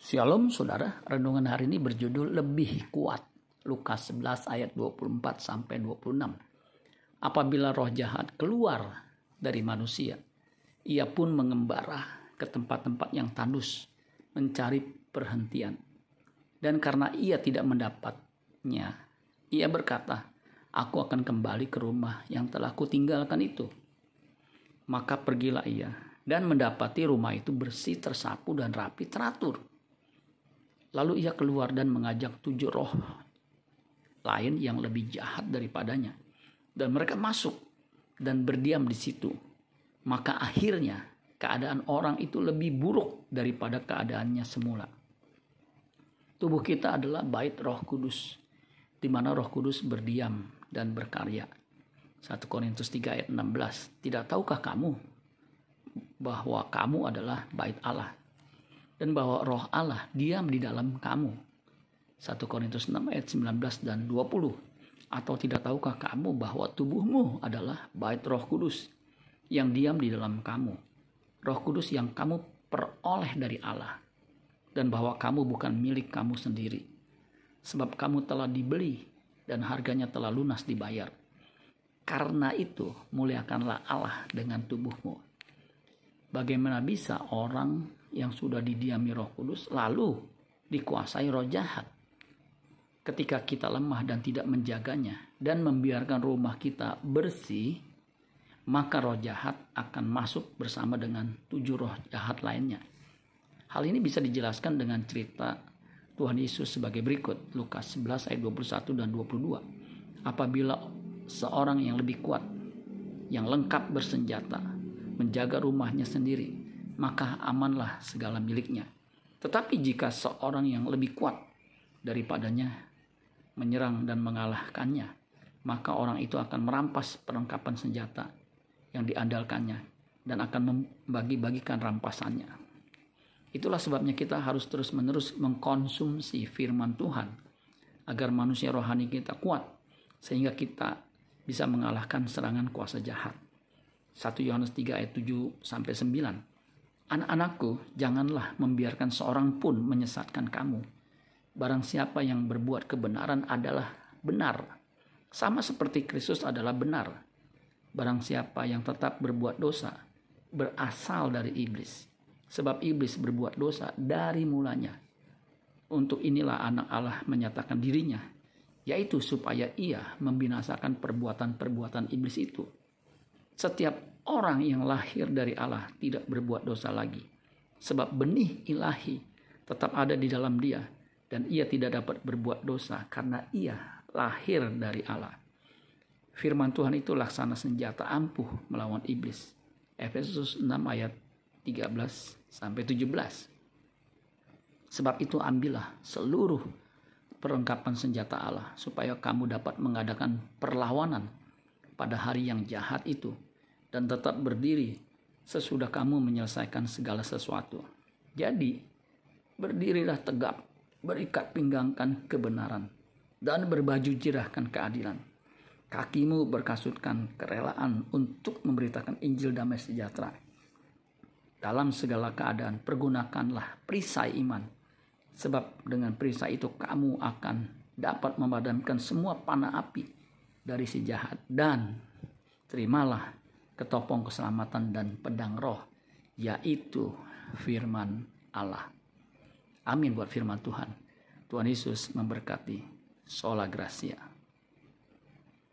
Shalom saudara, renungan hari ini berjudul Lebih Kuat. Lukas 11 ayat 24 sampai 26. Apabila roh jahat keluar dari manusia, ia pun mengembara ke tempat-tempat yang tandus, mencari perhentian. Dan karena ia tidak mendapatnya, ia berkata, Aku akan kembali ke rumah yang telah kutinggalkan itu. Maka pergilah ia dan mendapati rumah itu bersih, tersapu, dan rapi teratur Lalu ia keluar dan mengajak tujuh roh lain yang lebih jahat daripadanya. Dan mereka masuk dan berdiam di situ. Maka akhirnya keadaan orang itu lebih buruk daripada keadaannya semula. Tubuh kita adalah bait roh kudus. Di mana roh kudus berdiam dan berkarya. 1 Korintus 3 ayat 16. Tidak tahukah kamu bahwa kamu adalah bait Allah dan bahwa roh Allah diam di dalam kamu. 1 Korintus 6 ayat 19 dan 20. Atau tidak tahukah kamu bahwa tubuhmu adalah bait roh kudus yang diam di dalam kamu. Roh kudus yang kamu peroleh dari Allah. Dan bahwa kamu bukan milik kamu sendiri. Sebab kamu telah dibeli dan harganya telah lunas dibayar. Karena itu muliakanlah Allah dengan tubuhmu. Bagaimana bisa orang yang sudah didiami Roh Kudus lalu dikuasai roh jahat. Ketika kita lemah dan tidak menjaganya dan membiarkan rumah kita bersih, maka roh jahat akan masuk bersama dengan tujuh roh jahat lainnya. Hal ini bisa dijelaskan dengan cerita Tuhan Yesus sebagai berikut. Lukas 11 ayat 21 dan 22. Apabila seorang yang lebih kuat, yang lengkap bersenjata, menjaga rumahnya sendiri, maka amanlah segala miliknya. Tetapi jika seorang yang lebih kuat daripadanya menyerang dan mengalahkannya, maka orang itu akan merampas perlengkapan senjata yang diandalkannya dan akan membagi-bagikan rampasannya. Itulah sebabnya kita harus terus-menerus mengkonsumsi firman Tuhan agar manusia rohani kita kuat sehingga kita bisa mengalahkan serangan kuasa jahat. 1 Yohanes 3 ayat 7 sampai 9. Anak-anakku, janganlah membiarkan seorang pun menyesatkan kamu. Barang siapa yang berbuat kebenaran adalah benar, sama seperti Kristus adalah benar. Barang siapa yang tetap berbuat dosa, berasal dari iblis, sebab iblis berbuat dosa dari mulanya. Untuk inilah anak Allah menyatakan dirinya, yaitu supaya ia membinasakan perbuatan-perbuatan iblis itu. Setiap orang yang lahir dari Allah tidak berbuat dosa lagi. Sebab benih ilahi tetap ada di dalam dia dan ia tidak dapat berbuat dosa karena ia lahir dari Allah. Firman Tuhan itu laksana senjata ampuh melawan iblis. Efesus 6 ayat 13 sampai 17. Sebab itu ambillah seluruh perlengkapan senjata Allah supaya kamu dapat mengadakan perlawanan pada hari yang jahat itu dan tetap berdiri sesudah kamu menyelesaikan segala sesuatu. Jadi, berdirilah tegap, berikat pinggangkan kebenaran, dan berbaju jirahkan keadilan. Kakimu berkasutkan kerelaan untuk memberitakan Injil damai sejahtera. Dalam segala keadaan, pergunakanlah perisai iman. Sebab dengan perisai itu kamu akan dapat memadamkan semua panah api dari si jahat. Dan terimalah ketopong keselamatan dan pedang roh, yaitu firman Allah. Amin buat firman Tuhan. Tuhan Yesus memberkati. Sola Gracia.